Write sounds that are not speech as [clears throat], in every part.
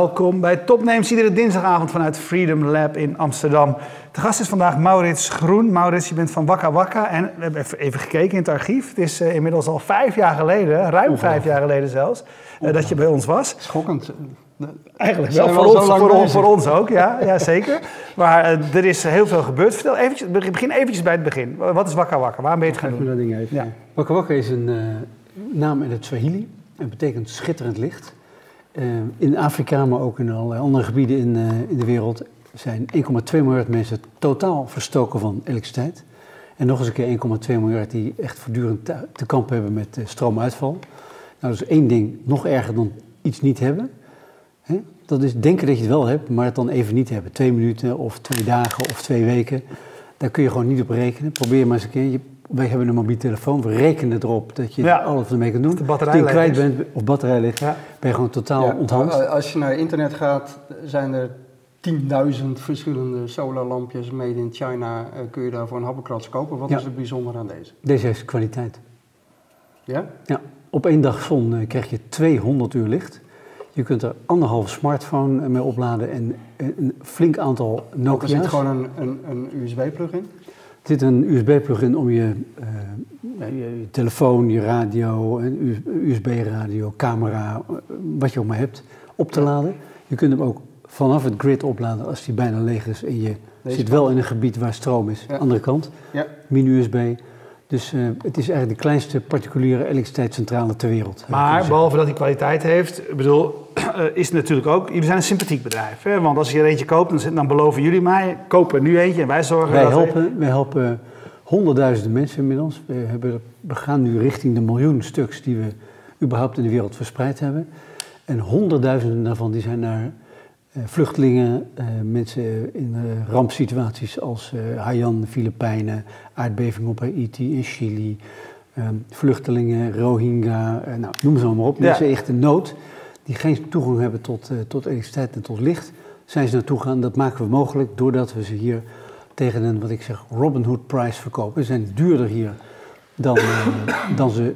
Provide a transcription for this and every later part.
Welkom bij Topnames, iedere dinsdagavond vanuit Freedom Lab in Amsterdam. De gast is vandaag Maurits Groen. Maurits, je bent van Wakka Wakka en we hebben even gekeken in het archief. Het is uh, inmiddels al vijf jaar geleden, ruim vijf jaar geleden zelfs, uh, dat je bij ons was. Schokkend. Eigenlijk wel, voor, ons, voor, ons, voor, ons, ook, ja, ja zeker. [laughs] Maar uh, er is heel veel gebeurd. Vertel eventjes, begin eventjes bij het begin. Wat is Wakka Wakka? Waarom ben je het gaan doen? dat ding even. Ja. Wakka Wakka is een naam in het Swahili en betekent schitterend licht. Uh, in Afrika, maar ook in allerlei andere gebieden in, uh, in de wereld, zijn 1,2 miljard mensen totaal verstoken van elektriciteit. En nog eens een keer 1,2 miljard die echt voortdurend te, kampen hebben met uh, stroomuitval. Nou, dat is één ding nog erger dan iets niet hebben. Hè? Dat is denken dat je het wel hebt, maar het dan even niet hebben. Twee minuten of twee dagen of twee weken. Daar kun je gewoon niet op rekenen. Probeer maar eens een keer. Je wij hebben een mobiele telefoon, we rekenen erop dat je ja. alles ermee kan doen. De batterij je kwijt bent of batterij ligt, ja. ben je gewoon totaal ja, onthand. Als je naar internet gaat, zijn er 10.000 verschillende solarlampjes made in China. Uh, kun je daar voor een happenkrats kopen. Wat is er bijzonder aan deze? Deze heeft kwaliteit. Ja? Ja. Op één dag zon uh, krijg je 200 uur licht. Je kunt er anderhalf smartphone mee opladen en een flink aantal Nokia's. Er zit gewoon een, een, een USB-plug in? Zit een USB-plug-in om je, uh, je, telefoon, je radio, een USB-radio, camera, wat je ook maar hebt, op te laden. Je kunt hem ook vanaf het grid opladen als die bijna leeg is en je zit wel in een gebied waar stroom is. Ja. Andere kant, ja. mini-USB. Dus uh, het is eigenlijk de kleinste particuliere elektriciteitscentrale ter wereld. Maar behalve dat hij kwaliteit heeft, bedoel, uh, [clears throat] is het natuurlijk ook, jullie zijn een sympathiek bedrijf. Hè? Want als je er eentje koopt, dan, dan beloven jullie mij, kopen nu eentje en wij zorgen wij helpen, we... Wij helpen honderdduizenden mensen inmiddels. We, hebben, we gaan nu richting de miljoen stuks die we überhaupt in de wereld verspreid hebben. En honderdduizenden daarvan die zijn naar vluchtelingen, uh, mensen in uh, rampsituaties als Haiyan, Filipijnen, aardbeving op Haiti in Chili, vluchtelingen, Rohingya, nou, noem ze maar op. Ja. Mensen echt in nood die geen toegang hebben tot, tot elektriciteit en tot licht, zijn ze naartoe gaan. Dat maken we mogelijk doordat we ze hier tegen een, wat ik zeg, Robin Hood price verkopen. Ze zijn duurder hier dan, dan ze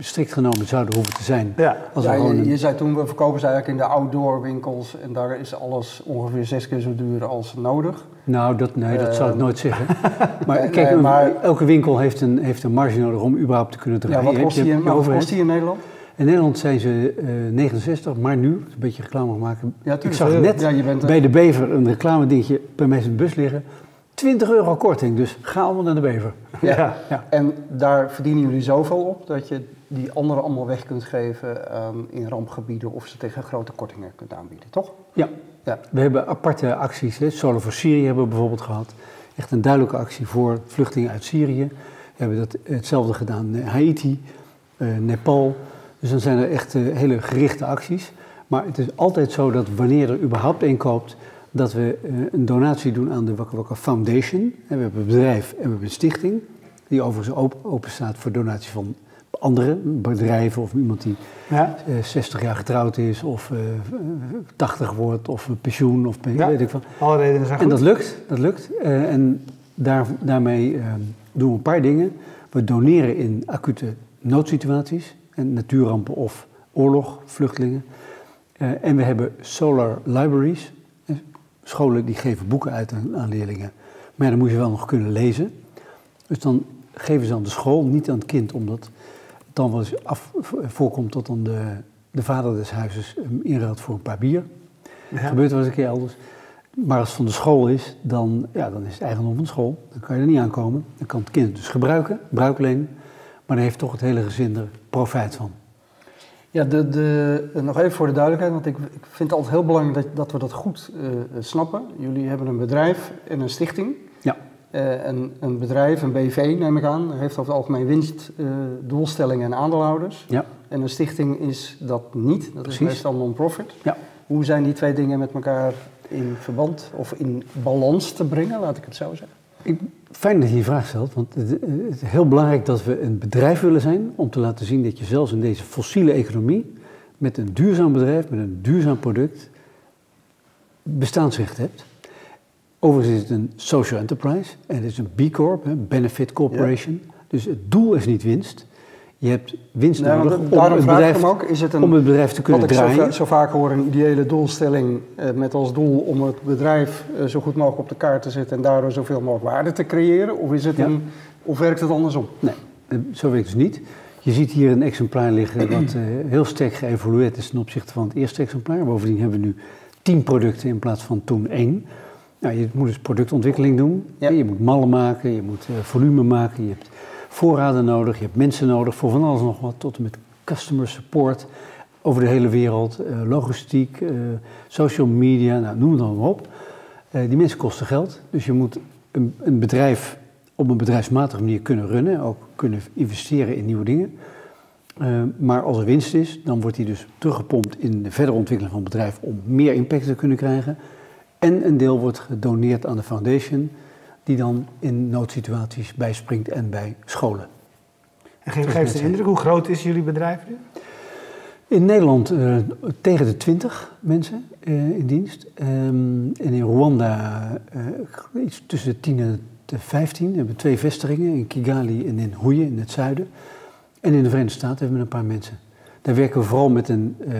strikt genomen zouden hoeven te zijn. Ja, als ja je, je, zei toen, we verkopen ze eigenlijk in de outdoor winkels en daar is alles ongeveer zes keer zo duur als nodig. Nou, dat, nee, dat uh, zou ik nooit zeggen. [laughs] maar kijk, nee, maar, elke winkel heeft een, heeft een marge nodig om überhaupt te kunnen draaien. Ja, wat kost die, wat kost die in Nederland? In Nederland zijn ze uh, 69, maar nu, een beetje reclame maken. Ja, ik zag net ja, bent, bij de Bever een reclame dingetje bij mij in de bus liggen. 20 euro korting, dus ga allemaal naar de Bever. Ja. [laughs] ja. En daar verdienen jullie zoveel op dat je die anderen allemaal weg kunt geven um, in rampgebieden of ze tegen grote kortingen kunt aanbieden, toch? Ja. ja. We hebben aparte acties. Hè. Solar voor Syrië hebben we bijvoorbeeld gehad. Echt een duidelijke actie voor vluchtelingen uit Syrië. We hebben dat, hetzelfde gedaan in Haiti, uh, Nepal. Dus dan zijn er echt uh, hele gerichte acties. Maar het is altijd zo dat wanneer er überhaupt een koopt, dat we uh, een donatie doen aan de Wakka Wakka Foundation. En we hebben een bedrijf en we hebben een stichting, die overigens open, open staat voor donatie van andere bedrijven of iemand die ja. 60 jaar getrouwd is of 80 wordt of pensioen of ja. weet ik van. Alle redenen zijn goed. En dat lukt, dat lukt. en daar, daarmee doen we een paar dingen. We doneren in acute noodsituaties en natuurrampen of oorlog, vluchtelingen. en we hebben solar libraries. Scholen die geven boeken uit aan, aan leerlingen. Maar dan moet je wel nog kunnen lezen. Dus dan geven ze aan de school, niet aan het kind, omdat dan wel eens af, voorkomt dat dan de, de vader des huizes hem inruilt voor een paar bier. Ja. Dat gebeurt wel eens een keer elders. Maar als het van de school is, dan, ja, dan is het eigendom van de school. Dan kan je er niet aankomen. Dan kan het kind het dus gebruiken, bruiklenen. Maar dan heeft toch het hele gezin er profijt van. Ja, de, de, nog even voor de duidelijkheid, want ik, ik vind het altijd heel belangrijk dat, dat we dat goed uh, snappen. Jullie hebben een bedrijf en een stichting. Ja. Uh, en een bedrijf, een BV neem ik aan, heeft over het algemeen winstdoelstellingen uh, en aandeelhouders. Ja. En een stichting is dat niet, dat Precies. is meestal non-profit. Ja. Hoe zijn die twee dingen met elkaar in verband of in balans te brengen, laat ik het zo zeggen? Ik, fijn dat je die vraag stelt, want het, het, is heel belangrijk dat we een bedrijf willen zijn om te laten zien dat je zelfs in deze fossiele economie met een duurzaam bedrijf, met een duurzaam product, bestaansrecht hebt. Overigens is het een social enterprise en het is een B Corp, een Benefit Corporation. Ja. Dus het doel is niet winst. Je hebt winst Nee, nodig om het, bedrijf, ook, is het een, om het bedrijf te kunnen wat ik zo, draaien. zo vaak hoor, een ideële doelstelling eh, met als doel om het bedrijf eh, zo goed mogelijk op de kaart te zetten en daardoor zoveel mogelijk waarde te creëren? Of, is het Ja. een, of werkt het andersom? Nee, eh, zo werkt het dus niet. Je ziet hier een exemplaar liggen [clears throat] wat eh, heel sterk geëvolueerd is ten opzichte van het eerste exemplaar. Bovendien hebben we nu tien producten in plaats van toen één. Nou, je moet dus productontwikkeling doen. Ja. Je moet mallen maken, je moet eh, volume maken, je hebt voorraden nodig, je hebt mensen nodig voor van alles nog wat, tot en met customer support over de hele wereld, eh, logistiek, eh, social media, nou, noem het dan maar op. Die mensen kosten geld, dus je moet een, een bedrijf op een bedrijfsmatige manier kunnen runnen, ook kunnen investeren in nieuwe dingen. Maar als er winst is, dan wordt die dus teruggepompt in de verdere ontwikkeling van het bedrijf om meer impact te kunnen krijgen. En een deel wordt gedoneerd aan de foundation, die dan in noodsituaties bijspringt en bij scholen. En geef, Zoals geef de indruk, hoe groot is jullie bedrijf nu? In Nederland eh, tegen de 20 mensen eh, in dienst. Ehm, en in Rwanda eh, iets tussen de 10 en de 15. We hebben twee vestigingen in Kigali en in Huye in het zuiden. En in de Verenigde Staten hebben we een paar mensen. Daar werken we vooral met een, eh,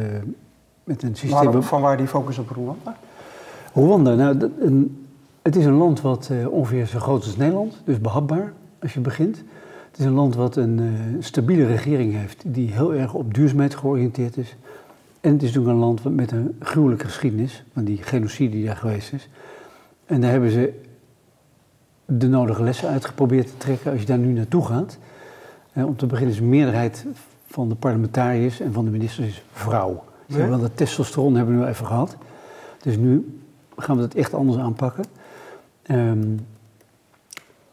met een systeem. Waarom, van waar die focus op Rwanda? Rwanda, nou, een- het is een land wat eh, ongeveer zo groot is als Nederland, dus behapbaar als je begint. Het is een land wat een eh, stabiele regering heeft, die heel erg op duurzaamheid georiënteerd is. En het is natuurlijk een land met een gruwelijke geschiedenis, van die genocide die daar geweest is. En daar hebben ze de nodige lessen uit geprobeerd te trekken als je daar nu naartoe gaat. Eh, om te beginnen is de meerderheid van de parlementariërs en van de ministers is vrouw. Ze Ja? hebben wel dat testosteron hebben we nu even gehad. Dus nu gaan we het echt anders aanpakken. Ehm,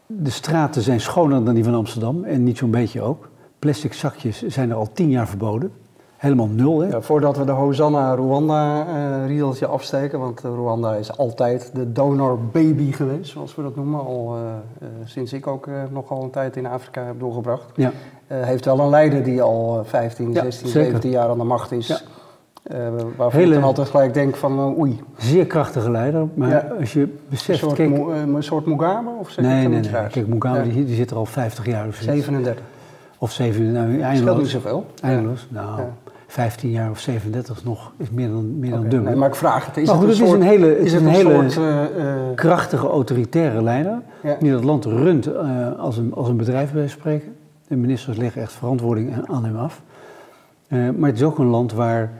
de straten zijn schoner dan die van Amsterdam en niet zo'n beetje ook. Plastic zakjes zijn er al tien jaar verboden. Helemaal nul, hè? Ja, voordat we de Hosanna-Rwanda-riedeltje afsteken, want eh, Rwanda is altijd de donor baby geweest, zoals we dat noemen, al eh, eh, sinds ik ook eh, nogal een tijd in Afrika heb doorgebracht. Ja. Eh, heeft wel een leider die al eh, 15, Ja, 16, zeker. 17 jaar aan de macht is. Eh, waarvan Hele- ik dan altijd gelijk denk van eh, oei, Zeer krachtige leider, maar Ja. als je een beseft... soort, kijk, Mo- eh, een soort Mugabe of zeg ik nee, nee, nee. raars? Kijk, Mugabe Ja. die, die zit er al 50 jaar of zoiets. 37. Of 7, nou, Dat scheelt niet eindeloos. zoveel. Eindeloos. Nou, Ja. 15 jaar of 37 is nog is meer dan, meer dan dubbel. nee, maar ik vraag het. Is Maar het goed, een het is soort, een hele- het is is het een een hele- soort eh, krachtige autoritaire leider ja. die dat land runt eh, als, een, als een bedrijf bij spreken. De ministers leggen echt verantwoording aan hem af. Eh, maar het is ook een land waar,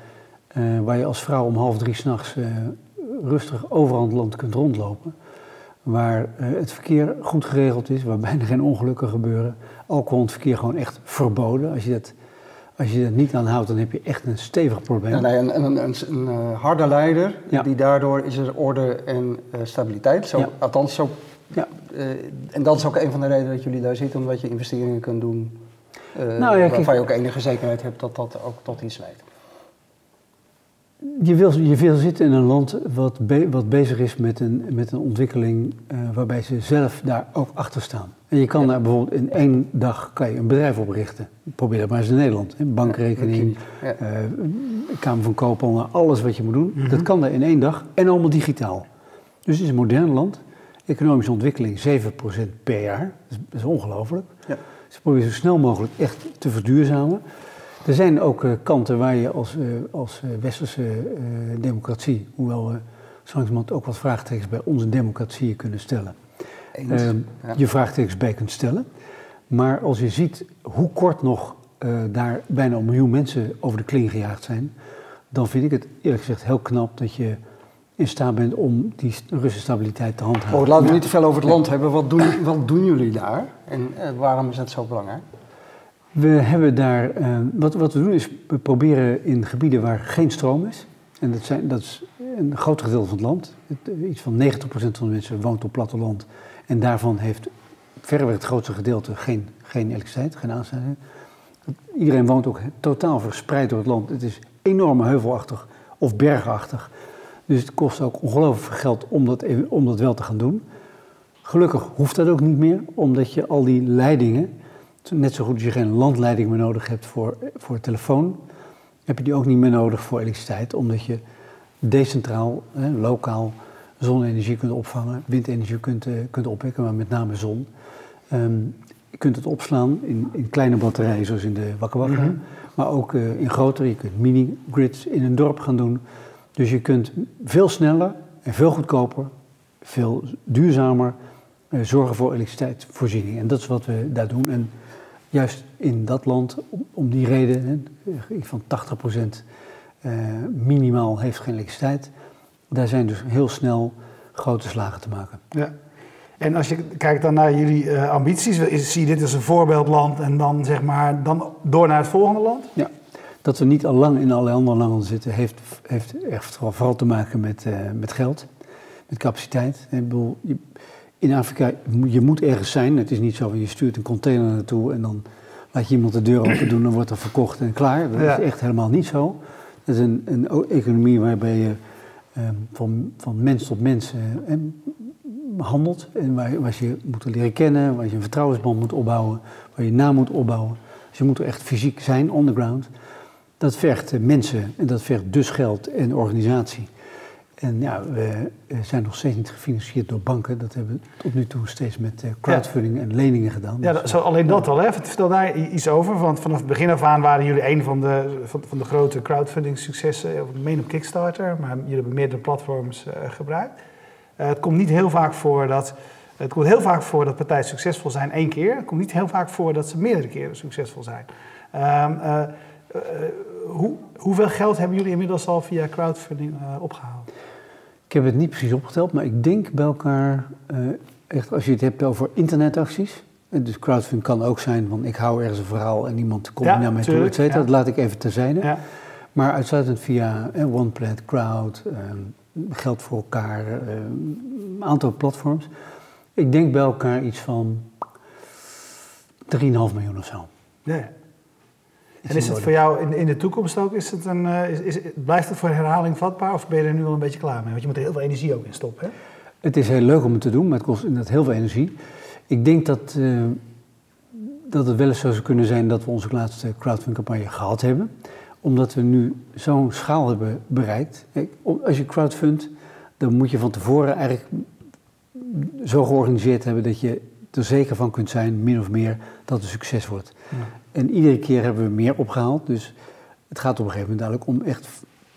eh, waar je als vrouw om half drie s'nachts eh rustig overal in het land kunt rondlopen. Waar eh, het verkeer goed geregeld is, waar [laughs] bijna geen ongelukken gebeuren. Alcohol in het verkeer gewoon echt verboden. Als je dat, als je dat niet aanhoudt, dan heb je echt een stevig probleem. Ja, nee, een, een, een, een, harde leider, Ja. die daardoor is er orde en stabiliteit. Zo, Ja. Althans, zo, Ja. en dat is ook een van de redenen dat jullie daar zitten, omdat je investeringen kunt doen Nou kijk- waarvan je ook enige zekerheid hebt dat dat ook tot iets leidt. Je wil, je wil zitten in een land wat, be- wat bezig is met een, met een ontwikkeling eh, waarbij ze zelf daar ook achter staan. En je kan daar bijvoorbeeld in één dag kan je een bedrijf oprichten. Probeer dat maar eens in Nederland. Hè. Bankrekening, Ja. eh, Kamer van Koophandel, alles wat je moet doen. Dat kan daar in één dag en allemaal digitaal. Dus het is een modern land. Economische ontwikkeling 7% per jaar. Dat is, dat is ongelooflijk. Ja. Ze proberen zo snel mogelijk echt te verduurzamen. Er zijn ook eh, kanten waar je als, eh, als eh, westerse democratie, hoewel we zo ook wat vraagtekens bij onze democratieën kunnen stellen, Eens. ehm, Ja. je vraagtekens bij kunt stellen. Maar als je ziet hoe kort nog daar bijna een miljoen mensen over de kling gejaagd zijn, dan vind ik het eerlijk gezegd heel knap dat je in staat bent om die st- ruststabiliteit te handhaven. Oh, laten we niet te veel over het land hebben. Wat doen, wat doen jullie daar en waarom is het zo belangrijk? We hebben daar, eh, wat, wat we doen is, we proberen in gebieden waar geen stroom is, en dat, zijn, dat is een groot gedeelte van het land, iets van 90% van de mensen woont op platteland, en daarvan heeft verreweg het grootste gedeelte geen, geen elektriciteit, geen aansluiting. Iedereen woont ook totaal verspreid door het land. Het is enorm heuvelachtig of bergachtig. Dus het kost ook ongelooflijk veel geld om dat, om dat wel te gaan doen. Gelukkig hoeft dat ook niet meer, omdat je al die leidingen, net zo goed als je geen landleiding meer nodig hebt voor, voor telefoon, heb je die ook niet meer nodig voor elektriciteit, omdat je decentraal, hè, lokaal zonne-energie kunt opvangen, windenergie kunt, eh, kunt opwekken, maar met name zon. Ehm, je kunt het opslaan in, in kleine batterijen, zoals in de Wakka Wakka. Mhm. Maar ook eh, in grotere. Je kunt mini-grids in een dorp gaan doen. Dus je kunt veel sneller en veel goedkoper, veel duurzamer eh, zorgen voor elektriciteitsvoorziening. En dat is wat we daar doen. En juist in dat land, om, om die reden, hè, van 80% eh, minimaal heeft geen elektriciteit. Daar zijn dus heel snel grote slagen te maken. Ja. En als je kijkt dan naar jullie eh, ambities, is- zie je dit als een voorbeeldland en dan zeg maar dan door naar het volgende land? Ja, dat we niet al lang in allerlei andere landen zitten, heeft, heeft echt vooral, vooral te maken met, eh, met geld, met capaciteit. Ik bedoel, je- in Afrika, je moet ergens zijn. Het is niet zo, van je stuurt een container naartoe en dan laat je iemand de deur open doen, dan wordt er verkocht en klaar. Dat Ja. is echt helemaal niet zo. Het is een, een economie waarbij je eh, van, van mens tot mens eh, handelt. En waar, waar je moet leren kennen, waar je een vertrouwensband moet opbouwen, waar je naam moet opbouwen. Dus je moet er echt fysiek zijn, on the ground. Dat vergt eh, mensen en dat vergt dus geld en organisatie. En ja, we eh, zijn nog steeds niet gefinancierd door banken. Dat hebben we tot nu toe steeds met eh, crowdfunding en leningen gedaan. Ja, Dus, zo, alleen dat al. Hè. Vertel daar iets over, want vanaf het begin af aan waren jullie een van de, van, van de grote crowdfunding successen. Ik meen op Kickstarter, maar jullie hebben meerdere platforms eh, gebruikt. Eh, het komt niet heel vaak voor dat... Het komt heel vaak voor dat partijen succesvol zijn één keer. Het komt niet heel vaak voor dat ze meerdere keren succesvol zijn. Ehm, eh, eh, hoe, hoeveel geld hebben jullie inmiddels al via crowdfunding eh, opgehaald? Ik heb het niet precies opgeteld, maar ik denk bij elkaar, eh, echt als je het hebt over internetacties. en Dus crowdfunding kan ook zijn van ik hou ergens een verhaal en iemand komt Ja, naar mij toe, et cetera. ja. Dat laat ik even terzijde. Ja. Maar uitsluitend via eh, OnePlat, Crowd, eh, Geld voor elkaar, eh, een aantal platforms. Ik denk bij elkaar iets van 3,5 miljoen of zo. Ja. En is het voor jou in, in de toekomst ook, is het een, eh, is, is, blijft het voor herhaling vatbaar of ben je er nu al een beetje klaar mee? Want je moet er heel veel energie ook in stoppen. Hè? Het is heel leuk om het te doen, maar het kost inderdaad heel veel energie. Ik denk dat, eh, dat het wel eens zo zou kunnen zijn dat we onze laatste crowdfunding-campagne gehad hebben. Omdat we nu zo'n schaal hebben bereikt. Als je crowdfundt, dan moet je van tevoren eigenlijk zo georganiseerd hebben dat je er zeker van kunt zijn, min of meer, dat het een succes wordt. En iedere keer hebben we meer opgehaald. Dus het gaat op een gegeven moment eigenlijk om echt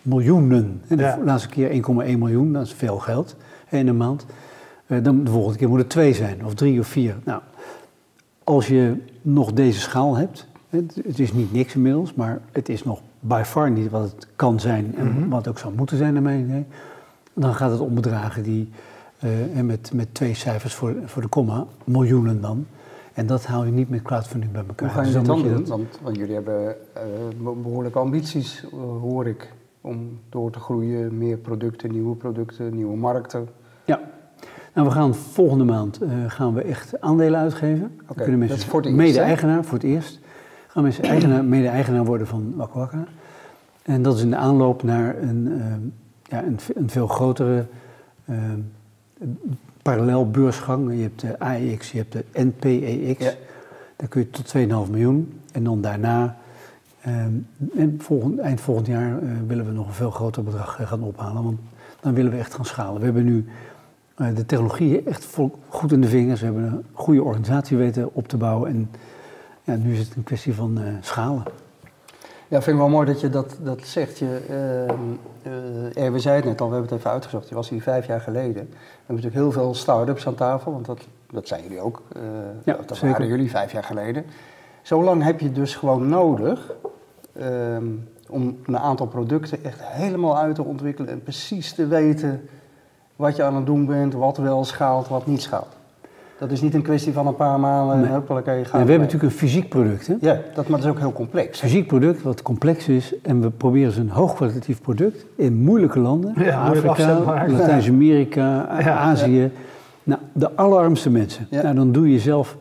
miljoenen. En de Ja. laatste keer 1,1 miljoen, dat is veel geld in een maand. Eh, dan de volgende keer moet het twee zijn, of drie of vier. Nou, als je nog deze schaal hebt, het, is niet niks inmiddels, maar het is nog by far niet wat het kan zijn en Mhm. wat het ook zou moeten zijn naar mijn idee. Dan gaat het om bedragen die, eh, met, met twee cijfers voor, voor de komma, miljoenen dan. En dat hou je niet met crowdfunding bij elkaar. Hoe ga je Dus dan je doen? dat- Want, want jullie hebben be- behoorlijke ambities, eh, hoor ik, om door te groeien. Meer producten, nieuwe producten, nieuwe markten. Ja. Nou, we gaan volgende maand eh, gaan we echt aandelen uitgeven. Oké, kunnen dat mensen is voor het eerst, mede-eigenaar voor het eerst. Gaan mensen eigenaar, mede-eigenaar worden van Wakka. En dat is in de aanloop naar een, ja, een, een veel grotere parallel beursgang. Je hebt de AEX, je hebt de NPEX. Ja. Daar kun je tot 2,5 miljoen. En dan daarna, ehm, en volgend, eind volgend jaar, eh, willen we nog een veel groter bedrag eh, gaan ophalen. Want dan willen we echt gaan schalen. We hebben nu eh, de technologie echt vol- goed in de vingers. We hebben een goede organisatie weten op te bouwen. En ja, nu is het een kwestie van eh, schalen. Ja, ik vind het wel mooi dat je dat, dat zegt. Je, eh, Erwin zei het net al, we hebben het even uitgezocht. Je was hier vijf jaar geleden. We hebben natuurlijk heel veel start-ups aan tafel, want dat, dat zijn jullie ook. Eh, Ja, dat zeker. waren jullie vijf jaar geleden. Zo lang heb je dus gewoon nodig ehm, om een aantal producten echt helemaal uit te ontwikkelen en precies te weten wat je aan het doen bent, wat wel schaalt, wat niet schaalt. Dat is niet een kwestie van een paar maanden en Nee. huppakee, Ja, gaan we hebben natuurlijk een fysiek product. Hè? Ja, dat, maar dat is ook heel complex. fysiek product wat complex is en we proberen een hoogkwalitatief product in moeilijke landen, Ja, Afrika. Latijns-Amerika, Ja, Azië. Nou, de allerarmste mensen. Ja. Nou, dan doe je zelf,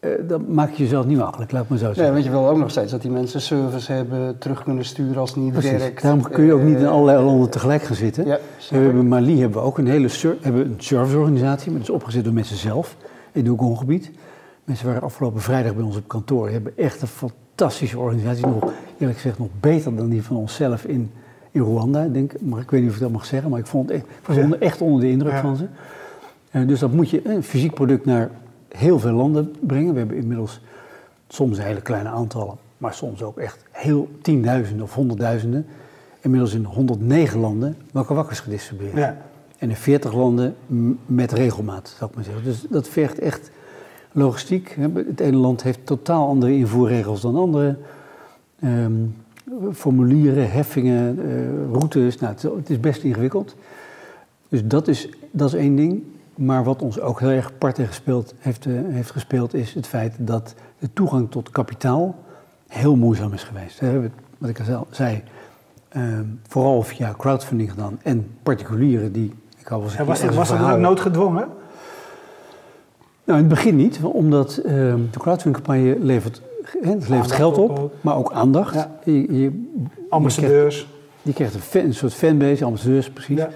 eh, dan maak je jezelf niet makkelijk, laat maar zo Nee, zeggen. want je wil ook nog steeds dat die mensen service hebben, terug kunnen sturen als het niet Precies. werkt. Daarom kun je ook niet in Eh, allerlei landen tegelijk gaan zitten. Ja, we hebben in Mali hebben we ook een hele hebben een serviceorganisatie, maar dat is opgezet door mensen zelf in het Ogon-gebied. Mensen waren afgelopen vrijdag bij ons op kantoor. Die hebben echt een fantastische organisatie. Nog, eerlijk gezegd nog beter dan die van onszelf in, in Rwanda. Ik Denk, maar ik weet niet of ik dat mag zeggen, maar ik, vond ik was onder- echt onder de indruk Ja. van ze. Eh, dus dat moet je, een fysiek product naar heel veel landen brengen. We hebben inmiddels soms hele kleine aantallen, maar soms ook echt heel tienduizenden of honderdduizenden. Inmiddels in 109 landen wakkerwakkers gedistribueerd. Ja. En in 40 landen met regelmaat, zou ik maar zeggen. Dus dat vergt echt logistiek. Het ene land heeft totaal andere invoerregels dan andere. Ehm, formulieren, heffingen, eh, routes. Nou, het, is- best ingewikkeld. Dus dat is, dat is één ding. Maar wat ons ook heel erg parten gespeeld, heeft, eh, heeft gespeeld, is het feit dat de toegang tot kapitaal heel moeizaam is geweest. We hebben, wat ik al zei- ehm, vooral via crowdfunding gedaan en particulieren die. Ik was dat, was dat verhalen. noodgedwongen? Nou, in het begin niet, omdat ehm, de crowdfunding-campagne levert, hè, het levert geld op op, ook. maar ook aandacht. Ja. Je, je, Ambassadeurs. je krijgt een, fan- een soort fanbase, ambassadeurs precies. Ja.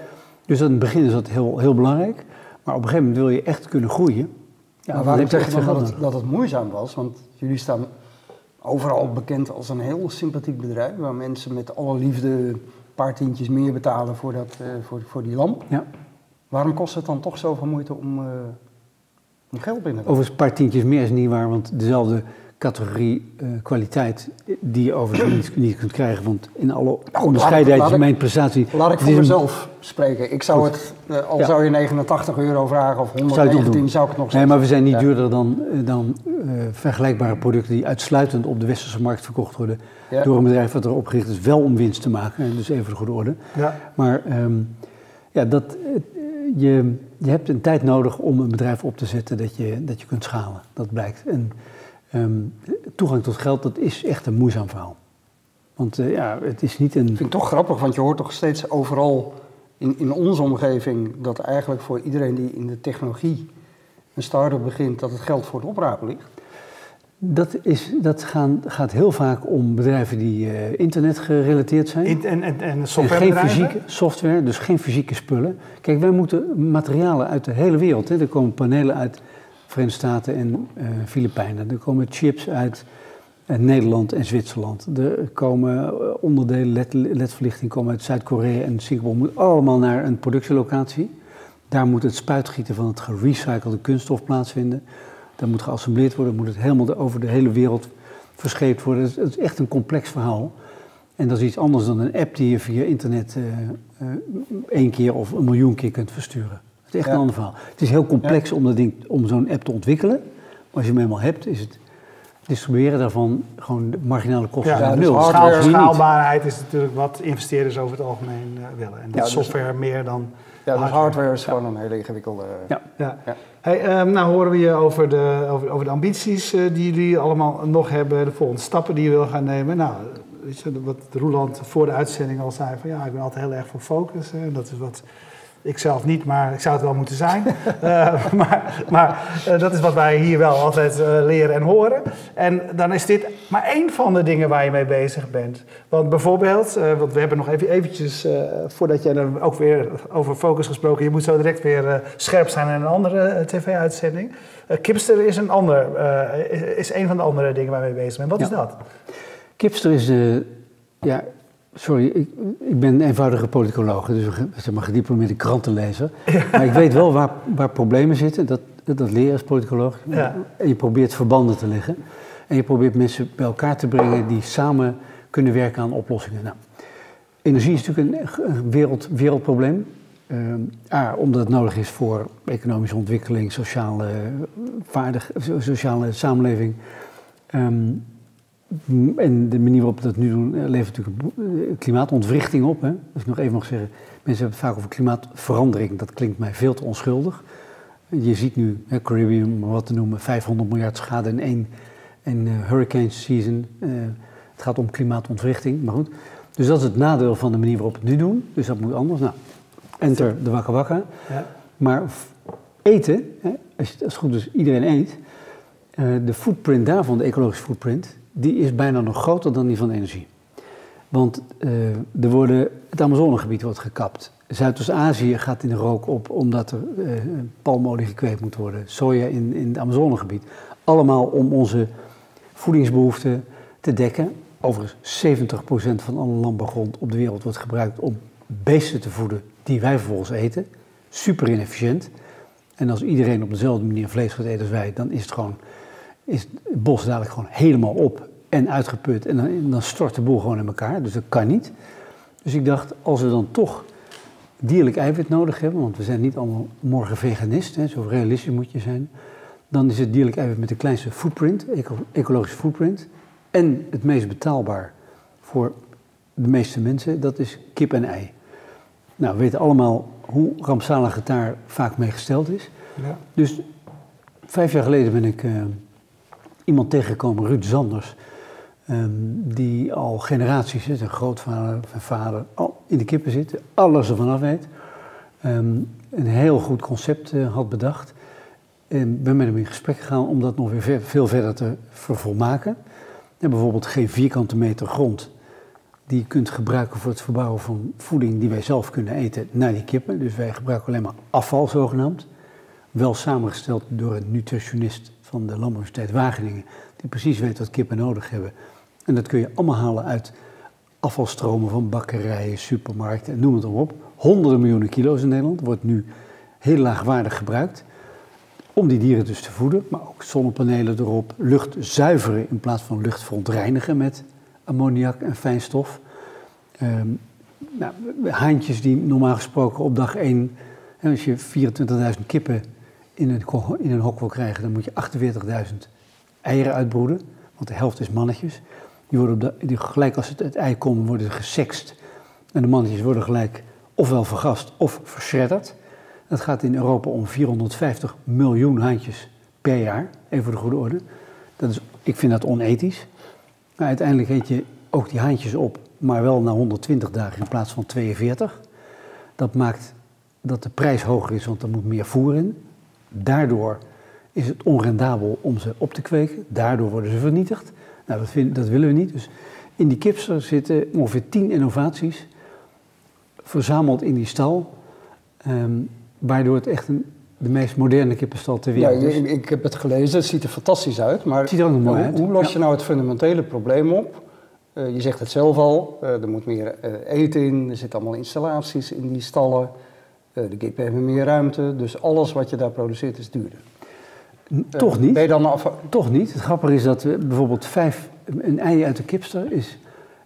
Dus in het begin is dat heel, heel belangrijk. Maar op een gegeven moment wil je echt kunnen groeien. Ja, maar waarom zeg je dan dat het, dat het moeizaam was? Want jullie staan overal bekend als een heel sympathiek bedrijf... waar mensen met alle liefde paar tientjes meer betalen voor, dat, eh, voor, voor die lamp. Ja. Waarom kost het dan toch zoveel moeite om, eh, om geld binnen te halen? Overigens, een paar tientjes meer is niet waar, want dezelfde categorie eh, kwaliteit die je overigens niet, [clears throat] niet kunt krijgen. Want in alle laat onderscheidenheid is mijn prestatie. Laat ik voor een- mezelf spreken. Ik zou het, eh, al Ja. zou je 89 euro vragen of Zou je het nog 119, doen? zou ik het nog Nee, steeds maar we zijn niet Ja. duurder dan, eh, dan vergelijkbare producten die uitsluitend op de westerse markt verkocht worden. Ja. Door een bedrijf dat erop gericht is wel om winst te maken. En Dus even voor de goede orde. Ja. Maar ehm, ja, dat, je, je hebt een tijd nodig om een bedrijf op te zetten dat je, dat je kunt schalen. Dat blijkt. En ehm, toegang tot geld, dat is echt een moeizaam verhaal. Want eh, ja, het is niet een... Ik vind het toch grappig, want je hoort toch steeds overal in, in onze omgeving dat eigenlijk voor iedereen die in de technologie een start-up begint, dat het geld voor het oprapen ligt. Dat, is, dat gaan, gaat heel vaak om bedrijven die eh, internet gerelateerd zijn. In- En, en, en En geen softwarebedrijven? fysieke software, dus geen fysieke spullen. Kijk, wij moeten materialen uit de hele wereld. Hè. Er komen panelen uit Verenigde Staten en eh Filipijnen. Er komen chips uit eh, Nederland en Zwitserland. Er komen eh, onderdelen, LED, LED-verlichting komen uit Zuid-Korea en Singapore. Moet allemaal naar een productielocatie. Daar moet het spuitgieten van het gerecyclede kunststof plaatsvinden. Dat moet geassembleerd worden, moet het helemaal over de hele wereld verscheept worden. Het is, echt een complex verhaal. En dat is iets anders dan een app die je via internet eh, één keer of een miljoen keer kunt versturen. Het is echt Ja. een ander verhaal. Het is heel complex om, dat ding, om zo'n app te ontwikkelen. Maar als je hem eenmaal hebt, is het distribueren daarvan gewoon de marginale kosten Ja, zijn dus nul. Schaal, niet. schaalbaarheid is natuurlijk wat investeerders over het algemeen eh, willen. En dat Ja, dus- software meer dan Ja, dus hardware. hardware is gewoon een hele ingewikkelde... Ja. Ja. Ja. Hey, ehm, nou horen we je over de, over, over de ambities eh, die jullie allemaal nog hebben, de volgende stappen die je wil gaan nemen. Nou, weet je, wat Roeland voor de uitzending al zei, van ja, ik ben altijd heel erg voor focus. Hè. Dat is wat ik zelf niet, maar ik zou het wel moeten zijn. [laughs] Eh, maar maar eh, dat is wat wij hier wel altijd eh, leren en horen. En dan is dit maar één van de dingen waar je mee bezig bent. Want bijvoorbeeld, want we hebben nog even eventjes, voordat jij dan ook weer over focus gesproken, je moet zo direct weer scherp zijn in een andere tv-uitzending. Kipster is een ander, is, is een van de andere dingen waar je mee bezig bent. Wat is dat? Kipster is, eh, ja, sorry, ik, ik ben een eenvoudige politicoloog, dus zeg maar gediplomeerde krantenlezer. Maar ik weet wel waar, waar problemen zitten, dat, dat leer je als politicoloog. Ja. En je probeert verbanden te leggen. En je probeert mensen bij elkaar te brengen die samen kunnen werken aan oplossingen. Nou, energie is natuurlijk een, wereld, wereldprobleem. Ehm, A, omdat het nodig is voor economische ontwikkeling, sociale, vaardig, so- sociale samenleving. Ehm, en de manier waarop we dat nu doen, eh, levert natuurlijk eh, klimaatontwrichting op. Hè? Dat ik nog even mag zeggen. Mensen hebben het vaak over klimaatverandering. Dat klinkt mij veel te onschuldig. Je ziet nu, hè, Caribbean, wat te noemen, 500 miljard schade in één in, eh, hurricane season. Het gaat om klimaatontwrichting, maar goed. Dus dat is het nadeel van de manier waarop we het nu doen. Dus dat moet anders. Nou, enter de wakka wakka. Ja. Maar eten, hè, als, het goed is, iedereen eet. de footprint daarvan, de ecologische footprint, die is bijna nog groter dan die van energie. Want eh, er worden, het Amazonegebied wordt gekapt. Zuidoost-Azië gaat in de rook op omdat er eh, palmolie gekweekt moet worden. Soja in, in het Amazonegebied. Allemaal om onze voedingsbehoeften te dekken. Overigens, 70% van alle landbouwgrond op de wereld wordt gebruikt om beesten te voeden die wij vervolgens eten. Super inefficiënt. En als iedereen op dezelfde manier vlees gaat eten als wij, dan is het gewoon, is het bos dadelijk gewoon helemaal op en uitgeput. En dan, dan stort de boel gewoon in elkaar. Dus dat kan niet. Dus ik dacht, als we dan toch dierlijk eiwit nodig hebben, want we zijn niet allemaal morgen veganist, hè, zo realistisch moet je zijn, dan is het dierlijk eiwit met de kleinste footprint, eco ecologische footprint, en het meest betaalbaar voor de meeste mensen, dat is kip en ei. Nou, we weten allemaal hoe rampzalig het daar vaak mee gesteld is. Ja. Dus vijf jaar geleden ben ik eh, iemand tegengekomen, Ruud Zanders, ehm, die al generaties, hè, zijn grootvader, zijn vader, in de kippen zit, alles ervan af weet. Ehm, een heel goed concept eh, had bedacht. En ben met hem in gesprek gegaan om dat nog weer veel verder te vervolmaken. En bijvoorbeeld geen vierkante meter grond die je kunt gebruiken voor het verbouwen van voeding die wij zelf kunnen eten naar die kippen. Dus wij gebruiken alleen maar afval zogenaamd. Wel samengesteld door een nutritionist van de Landbouwuniversiteit Wageningen, die precies weet wat kippen nodig hebben. En dat kun je allemaal halen uit afvalstromen van bakkerijen, supermarkten en noem het op. Honderden miljoenen kilo's in Nederland wordt nu heel laagwaardig gebruikt om die dieren dus te voeden, maar ook zonnepanelen erop, lucht zuiveren in plaats van lucht verontreinigen met ammoniak en fijnstof. Ehm nou, haantjes die normaal gesproken op dag 1, als je 24.000 kippen in een, in een hok wil krijgen, dan moet je 48.000 eieren uitbroeden, want de helft is mannetjes. Die worden die gelijk als het, het ei komt, worden ze gesext. En de mannetjes worden gelijk ofwel vergast of verschredderd. Het gaat in Europa om 450 miljoen haantjes per jaar, even voor de goede orde. Dat is, ik vind dat onethisch. Maar uiteindelijk eet je ook die haantjes op, maar wel na 120 dagen in plaats van 42. Dat maakt dat de prijs hoger is, want er moet meer voer in. Daardoor is het onrendabel om ze op te kweken. Daardoor worden ze vernietigd. Nou, dat, vind- dat willen we niet. Dus in die kipster zitten ongeveer 10 innovaties verzameld in die stal. ehm, waardoor het echt een, de meest moderne kippenstal ter Ja, wereld is. ik, ik heb het gelezen, het ziet er fantastisch uit. Maar Het ziet er ook nog mooi hoe, los Ja. je nou het fundamentele probleem op? Eh, je zegt het zelf al, eh, er moet meer eh, eten in, er zitten allemaal installaties in die stallen. Eh, de kippen hebben meer ruimte, dus alles wat je daar produceert is duurder. N- Eh, Toch niet. Ben je dan af... Toch niet. Het grappige is dat we bijvoorbeeld vijf, een ei uit de kipster is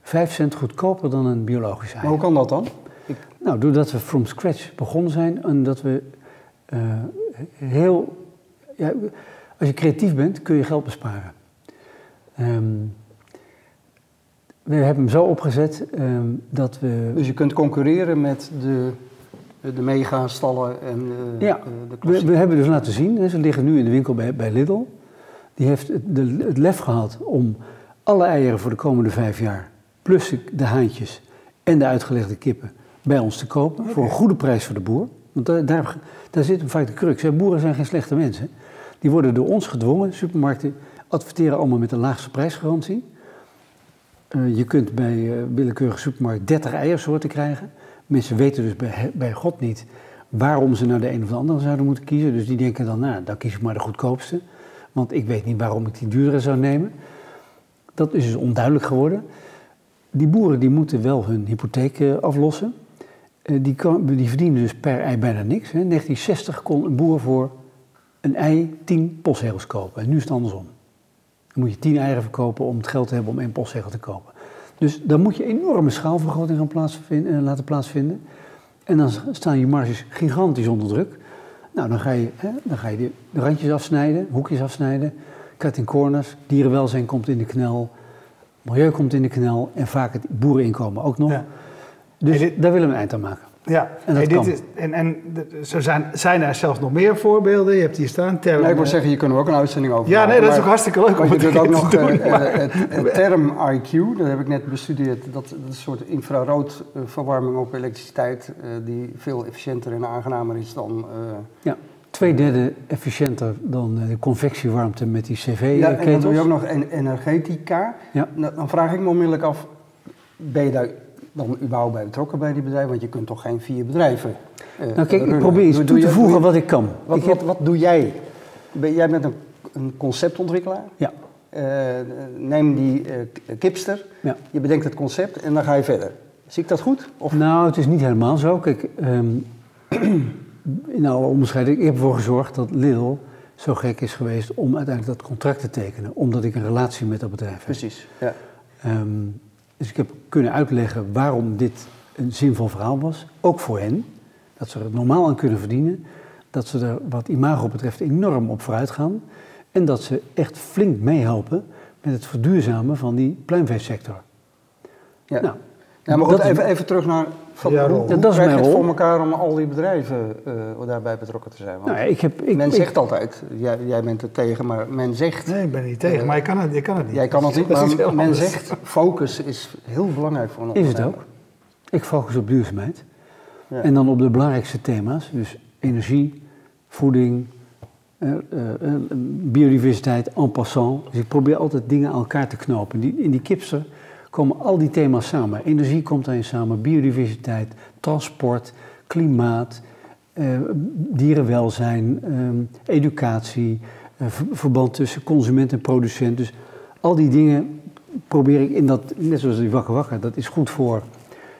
5 cent goedkoper dan een biologisch ei. Maar hoe kan dat dan? Nou, doordat we from scratch begonnen zijn en dat we eh, heel... Ja, als je creatief bent, kun je geld besparen. Ehm, we hebben hem zo opgezet ehm, dat we... Dus je kunt concurreren met de, de megastallen en de, Ja, de, de We, we hebben dus laten zien, hè, ze liggen nu in de winkel bij, bij Lidl. Die heeft het, de, het lef gehad om alle eieren voor de komende vijf jaar, plus de- haantjes en de uitgelegde kippen, bij ons te kopen. Voor een goede prijs voor de boer. Want daar, daar, daar zit vaak de crux. Hè. Boeren zijn geen slechte mensen. Die worden door ons gedwongen. Supermarkten adverteren allemaal met de laagste prijsgarantie. Eh, je kunt bij eh willekeurige supermarkt 30 eiersoorten krijgen. Mensen weten dus bij, bij God niet waarom ze naar de een of de andere zouden moeten kiezen. Dus die denken dan, nou, dan kies ik maar de goedkoopste. Want ik weet niet waarom ik die duurdere zou nemen. Dat is dus onduidelijk geworden. Die boeren die moeten wel hun hypotheek eh, aflossen. Eh, die, die verdienen dus per ei bijna niks. In 1960 kon een boer voor een ei 10 postzegels kopen. En nu is het andersom. Dan moet je 10 eieren verkopen om het geld te hebben om één postzegel te kopen. Dus dan moet je enorme schaalvergroting gaan plaatsvinden, eh, laten plaatsvinden. En dan staan je marges gigantisch onder druk. Nou, dan ga je, hè, dan ga je de, randjes afsnijden, hoekjes afsnijden, cutting corners, dierenwelzijn komt in de knel, milieu komt in de knel en vaak het boereninkomen ook nog. Ja. Dus dit- daar willen we een eind aan maken. Ja, En dat Hey, dit kan. is, en, en zo zijn, zijn er zelfs nog meer voorbeelden. Je hebt hier staan. Term, Nee, ik wil eh, zeggen, je kunt er ook een uitzending over Ja, nee, dat is ook hartstikke leuk om een ook nog te doen, eh, maar- eh, het, [laughs] het term IQ, dat heb ik net bestudeerd. Dat, dat is een soort infraroodverwarming op elektriciteit, eh, die veel efficiënter en aangenamer is dan... eh, Ja, twee derde efficiënter dan eh, de convectiewarmte met die ja, en dan doe je cv-ketels. ook nog en- energetica. Ja. Nou, Dan vraag ik me onmiddellijk af, ben je daar dan überhaupt bij betrokken bij die bedrijven? Want je kunt toch geen vier bedrijven eh, Nou kijk, ik probeer iets Doe- toe doe te voegen je- wat ik kan. Wat, ik heb, wat doe jij? Ben, jij bent een, een conceptontwikkelaar. ja, Eh, neem die eh, kipster, ja. je bedenkt het concept en dan ga je verder. Zie ik dat goed? Of Nou, het is niet helemaal zo. Kijk, ehm, [clears throat] in alle onderscheiding, ik heb ervoor gezorgd dat Lidl zo gek is geweest om uiteindelijk dat contract te tekenen. Omdat ik een relatie met dat bedrijf heb. Precies, ja. Ehm, dus ik heb kunnen uitleggen waarom dit een zinvol verhaal was. Ook voor hen. Dat ze er normaal aan kunnen verdienen. Dat ze er wat imago betreft enorm op vooruit gaan. En dat ze echt flink meehelpen met het verduurzamen van die pluimveesector. ja. Nou, Ja, maar goed, dat even, even terug naar van, Ja, hoe, hoe dat is mijn het rol. voor elkaar om al die bedrijven eh, daarbij betrokken te zijn? Want Nou, ik heb, ik, men ik- zegt altijd, jij, jij bent er tegen, maar men zegt, Nee, ik ben niet tegen, maar je kan het, je kan het niet. jij kan het niet, maar men anders. zegt, focus is heel belangrijk voor een Is het ondernemer. ook. Ik focus op duurzaamheid. Ja. En dan op de belangrijkste thema's. Dus energie, voeding, eh, eh, eh, biodiversiteit en passant. Dus ik probeer altijd dingen aan elkaar te knopen. Die, in die kipster komen al die thema's samen. Energie komt daarin samen, biodiversiteit, transport, klimaat, eh, dierenwelzijn, eh, educatie, eh, ver- verband tussen consument en producent. Dus al die dingen probeer ik in dat, net zoals die wakker wakker, dat is goed voor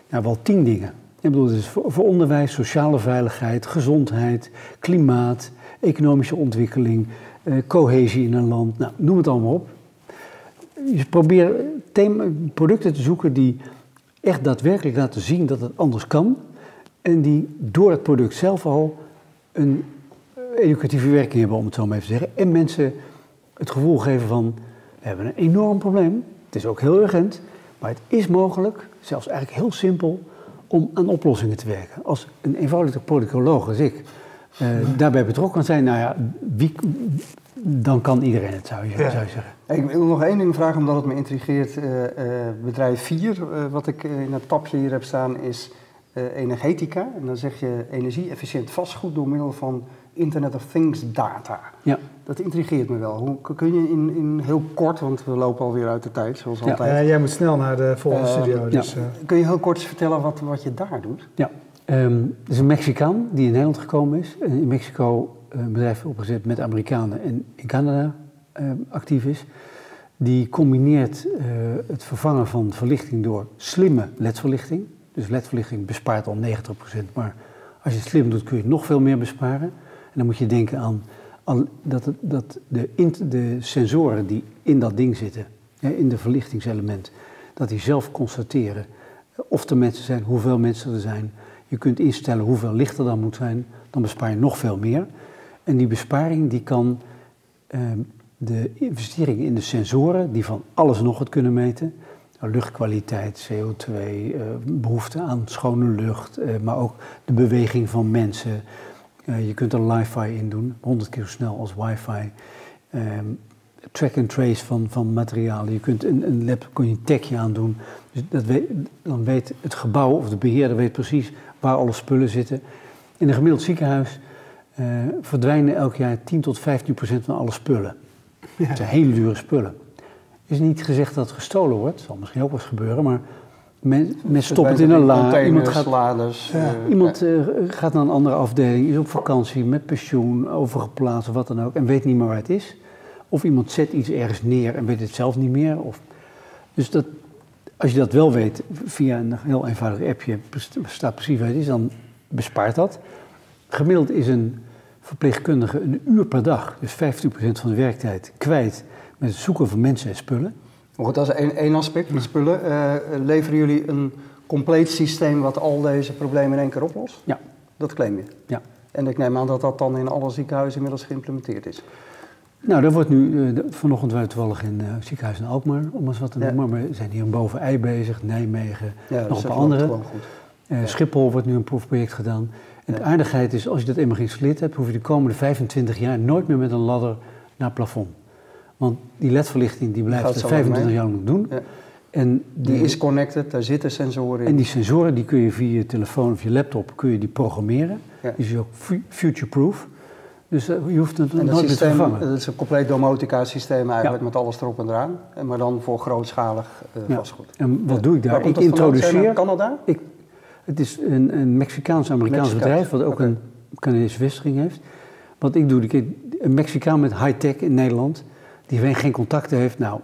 nou, wel tien dingen. Ik bedoel, voor, voor onderwijs, sociale veiligheid, gezondheid, klimaat, economische ontwikkeling, eh, cohesie in een land. Nou, noem het allemaal op. Je probeert producten te zoeken die echt daadwerkelijk laten zien dat het anders kan. En die door het product zelf al een eh, educatieve werking hebben, om het zo maar even te zeggen. En mensen het gevoel geven van, we hebben een enorm probleem. Het is ook heel urgent, maar het is mogelijk, zelfs eigenlijk heel simpel, om aan oplossingen te werken. Als een eenvoudige politicoloog als ik eh, daarbij betrokken zijn, nou ja, wie, dan kan iedereen het, zou je, Ja. zou je zeggen. Ik wil nog één ding vragen, omdat het me intrigeert. Eh, eh, bedrijf 4, eh, wat ik in het tapje hier heb staan, is eh, Energetica. En dan zeg je energie-efficiënt vastgoed door middel van Internet of Things data. Ja. Dat intrigeert me wel. Hoe kun je in, in heel kort, want we lopen alweer uit de tijd, zoals Ja. altijd. Ja, jij moet snel naar de volgende studio. Dus, ja. eh, Kun je heel kort vertellen wat, wat je daar doet? Ja, ehm, er is een Mexicaan die in Nederland gekomen is. In Mexico eh, een bedrijf opgezet met Amerikanen en in Canada eh, actief is. Die combineert eh, het vervangen van verlichting door slimme ledverlichting. Dus ledverlichting bespaart al 90%, maar als je het slim doet kun je nog veel meer besparen. En dan moet je denken aan, aan dat, dat de, de sensoren die in dat ding zitten, hè, in de verlichtingselement, dat die zelf constateren of er mensen zijn, hoeveel mensen er zijn. Je kunt instellen hoeveel licht er dan moet zijn, dan bespaar je nog veel meer. En die besparing die kan ehm, de investeringen in de sensoren, die van alles nog wat kunnen meten, luchtkwaliteit, CO2, eh, behoefte aan schone lucht, eh, maar ook de beweging van mensen. Eh, je kunt er wifi in doen, 100 keer zo snel als wifi. Ehm, track and trace van, van materialen. Je kunt een, een kun je een tagje aan doen. Dus dat weet, dan weet het gebouw of de beheerder weet precies waar alle spullen zitten. In een gemiddeld ziekenhuis eh, verdwijnen elk jaar 10 tot 15 procent van alle spullen. Dat zijn hele dure spullen. is niet gezegd dat het gestolen wordt. Dat zal misschien ook wel eens gebeuren, maar men, men stopt het in een la. Iemand gaat, laders. Ja. eh, iemand eh, gaat naar een andere afdeling, is op vakantie, met pensioen, overgeplaatst of wat dan ook, en weet niet meer waar het is. Of iemand zet iets ergens neer en weet het zelf niet meer. Of, dus dat, als je dat wel weet via een heel eenvoudig appje, staat precies waar het is, dan bespaart dat. Gemiddeld is een verpleegkundige een uur per dag, dus 15% van de werktijd, kwijt met het zoeken van mensen en spullen. Goed, dat is één, één aspect met spullen. Eh, leveren jullie een compleet systeem wat al deze problemen in één keer oplost? Ja, Dat claim je. ja. En ik neem aan dat dat dan in alle ziekenhuizen inmiddels geïmplementeerd is. Nou, daar wordt nu, eh, vanochtend waren we toevallig in eh ziekenhuis in Alkmaar, om eens wat te Ja. noemen, maar we zijn hier in Boven-Ei bezig, Nijmegen, Ja, nog een dat paar andere. gewoon goed. Eh, Ja. Schiphol wordt nu een proefproject gedaan. En de aardigheid is, als je dat eenmaal geïnstalleerd hebt, hoef je de komende 25 jaar nooit meer met een ladder naar het plafond. Want die ledverlichting die blijft het zo 25 mee. jaar lang doen. Ja. En Die is connected, daar zitten sensoren in. en die sensoren die kun je via je telefoon of je laptop kun je die programmeren. Die is ook fu- future-proof. Dus eh, je hoeft het En dat nooit te vervangen. dat is een compleet domotica systeem eigenlijk met alles erop en eraan. Maar dan voor grootschalig eh, Ja. vastgoed. En wat doe ik daar? Ik introduceer... uit Canada? Ik, het is een, een Mexicaans-Amerikaans Mexicaans, bedrijf, wat ook een Canadese vestiging heeft. Wat ik doe, ik, een Mexicaan met high-tech in Nederland, die geen- geen contacten heeft, nou,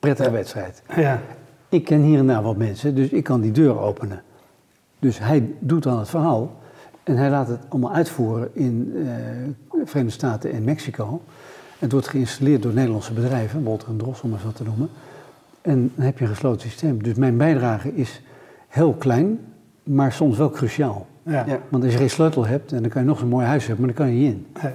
prettige Ja. wedstrijd. ja. Ik ken hier en daar wat mensen, dus ik kan die deur openen. Dus hij doet dan het verhaal. En hij laat het allemaal uitvoeren in uh, Verenigde Staten en Mexico. Het wordt geïnstalleerd door Nederlandse bedrijven, Wolter en Dross om eens wat te noemen. En dan heb je een gesloten systeem. Dus mijn bijdrage is heel klein, maar soms wel cruciaal. Ja. Want als je geen sleutel hebt, en dan kan je nog zo'n mooi huis hebben, maar dan kan je niet in. Ja,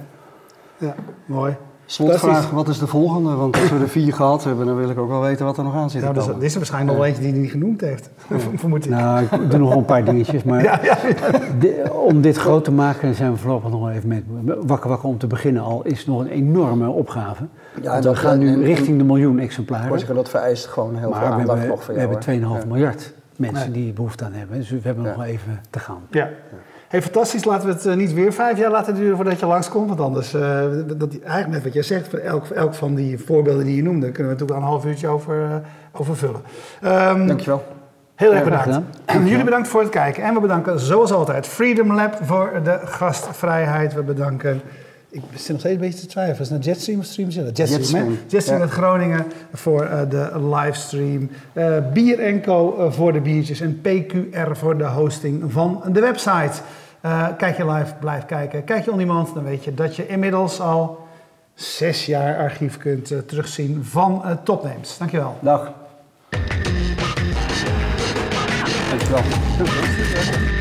ja mooi. Slotvraag, wat is de volgende? Want als we er vier gehad hebben, dan wil ik ook wel weten wat er nog aan zit. Nou, dus, dit is er waarschijnlijk nog eentje die hij niet genoemd heeft, vermoed [laughs] ik. Nou, ik doe nog een paar dingetjes, maar [laughs] ja, ja. om dit groot te maken zijn we voorlopig nog wel even met Wakker Wakker om te beginnen al, is nog een enorme opgave. Ja, Want we gaan nu richting de miljoen exemplaren. Maar dat vereist gewoon heel maar veel aandacht hebben, nog voor jou. We hebben 2,5 miljard mensen die behoefte aan hebben, dus we hebben nog wel even te gaan. Ja. Hey, fantastisch. Laten we het eh, niet weer vijf jaar laten duren voordat je langskomt. Want anders, uh, dat, eigenlijk net wat jij zegt, voor elk, elk van die voorbeelden die je noemde, kunnen we natuurlijk een half uurtje over, uh, over vullen. Um, Dankjewel. Heel erg bedankt. [clears throat] Jullie bedankt voor het kijken. En we bedanken zoals altijd Freedom Lab voor de gastvrijheid. We bedanken ik zit nog steeds een beetje te twijfelen. Is het nou Jetstream of Stream? Jetstream, Jetstream, Jetstream uit Groningen voor uh, de livestream. Uh, Bier Co uh, voor de biertjes. En PQR voor de hosting van de website. kijk je live, blijf kijken. Kijk je on demand, dan weet je dat je inmiddels al zes jaar archief kunt terugzien van topnames. Dankjewel. Dag. Dankjewel.